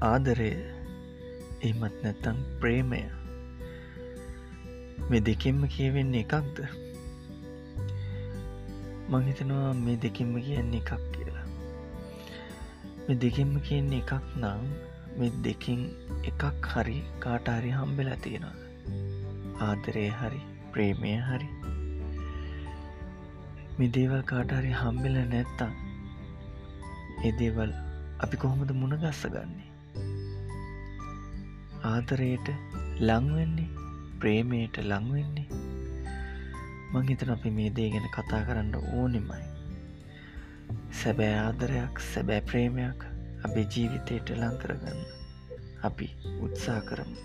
ආදරය එමත් නැත්තං ප්‍රේමය. මේ දෙකින්ම කියවෙන්නේ එකක්ද? මහිතනවා මේ දෙකින්ම කියන්නේ එකක් කියලා. මේ දෙකින්ම කියන්නේ එකක් නම් මේ දෙකින් එකක් හරි කාටහරි හම්බෙලා තියෙනවා. ආදරය හරි ප්‍රේමය හරි. මිදේවල් කාටහරි හම්බෙල නැත්තම් එදේවල් අපි කොහොමද මුණගස්ස ගන්නේ ආදරයට ලංවෙන්නේ ප්‍රේමයට ලංවෙන්නේ. මං හිතන අපි මේ දේ ගැන කතා කරන්න ඕනෙමයි. සැබෑ ආදරයක් සැබෑ ප්‍රේමයක් අපේ ජීවිතයට ලංකරගන්න අපි උත්සා කරමු.